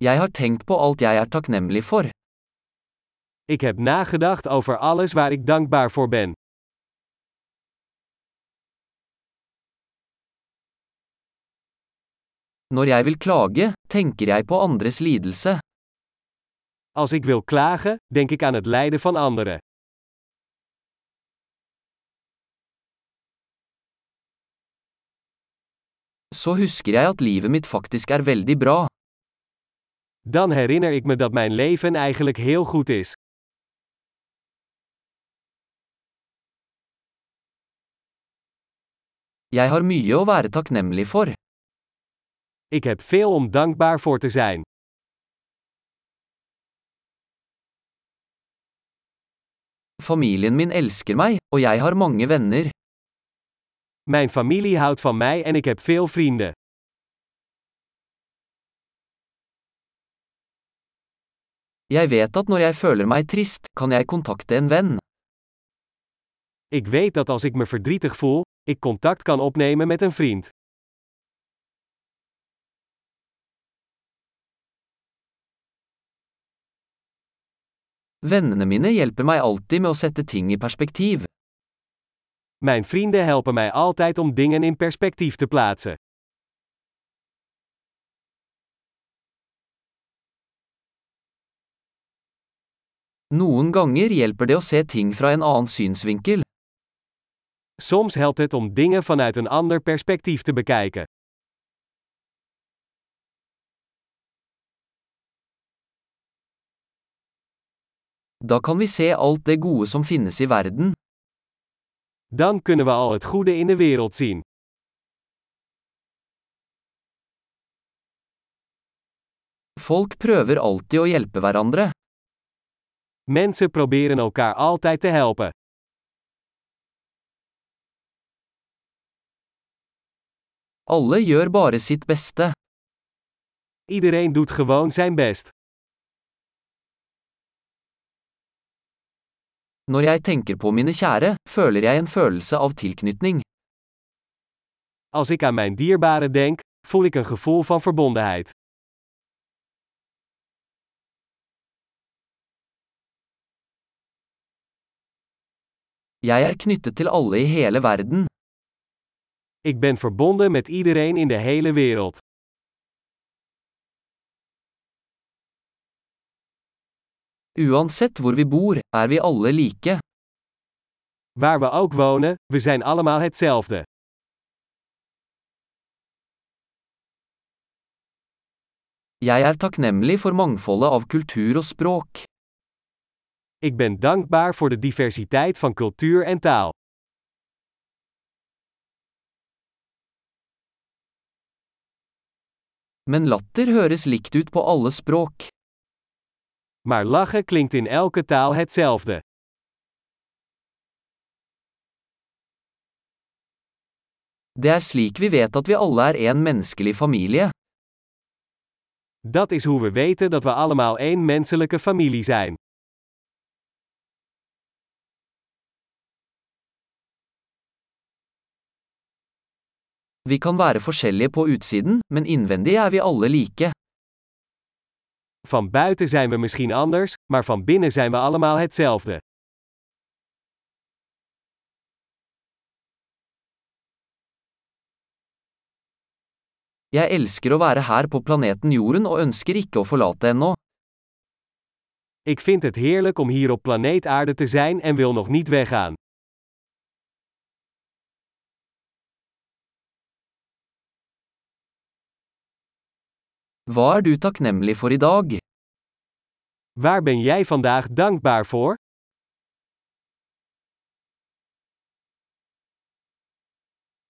Jeg har tenkt på alt jeg er takknemlig for. Ik heb nagedacht over alles waar ik dankbaar voor ben. Når jeg vil klage, tenker jeg på andres lidelse. Als ik wil klagen, denk ik aan het lijden van anderen. Så husker jeg at livet mitt faktisk er veldig bra. Dan herinner ik me dat mijn leven eigenlijk heel goed is. Jeg har mye å være takknemlig for. Ik heb veel om dankbaar voor te zijn. Familien min elsker meg, og jeg har mange venner. Mijn familie houdt van mij en ik heb veel vrienden. Jeg vet at når jeg føler meg trist, kan jeg kontakte en venn. Ik weet dat als ik me verdrietig voel, ik contact kan opnemen met een vriend. Vennene mine hjelper meg alltid med å sette ting i perspektiv. Mijn vrienden helpen mij altijd om dingen in perspectief te plaatsen. Noen ganger hjelper det å se ting fra en annen synsvinkel. Soms helpt het om dingen vanuit een ander perspectief te bekijken. Da kan vi se alt det gode som finnes i verden. Dan kunnen we al het goede in de wereld zien. Folk prøver alltid å hjelpe hverandre. Mensen proberen elkaar altijd te helpen. Alle gjør bare sitt beste. Iedereen doet gewoon zijn best. Når jeg tenker på mine kjære, føler jeg en følelse av tilknytning. Als ik aan mijn dierbaren denk, voel ik een gevoel van verbondenheid. Jeg er knyttet til alle i hele verden. Ik ben verbonden met iedereen in de hele wereld. Uansett hvor vi bor, er vi alle like. Waar we ook wonen, we zijn allemaal hetzelfde. Jeg er takknemlig for mangfoldet av kultur og språk. Ik ben dankbaar voor de diversiteit van cultuur en taal. Men latter høres likt ut på alle språk. Maar lachen klinkt in elke taal hetzelfde. Det er slik vi vet at vi alle er en menneskelig familie. Dat is hoe we weten dat we allemaal één menselijke familie zijn. Vi kan være forskjellige på utsiden, men innvendig er vi alle like. Van buiten zijn we misschien anders, maar van binnen zijn we allemaal hetzelfde. Jeg elsker å være her på planeten Jorden og ønsker ikke å forlate ennå. Ik vind het heerlijk om hier op planeet Aarde te zijn en wil nog niet weggaan. Waar ben jij vandaag dankbaar voor?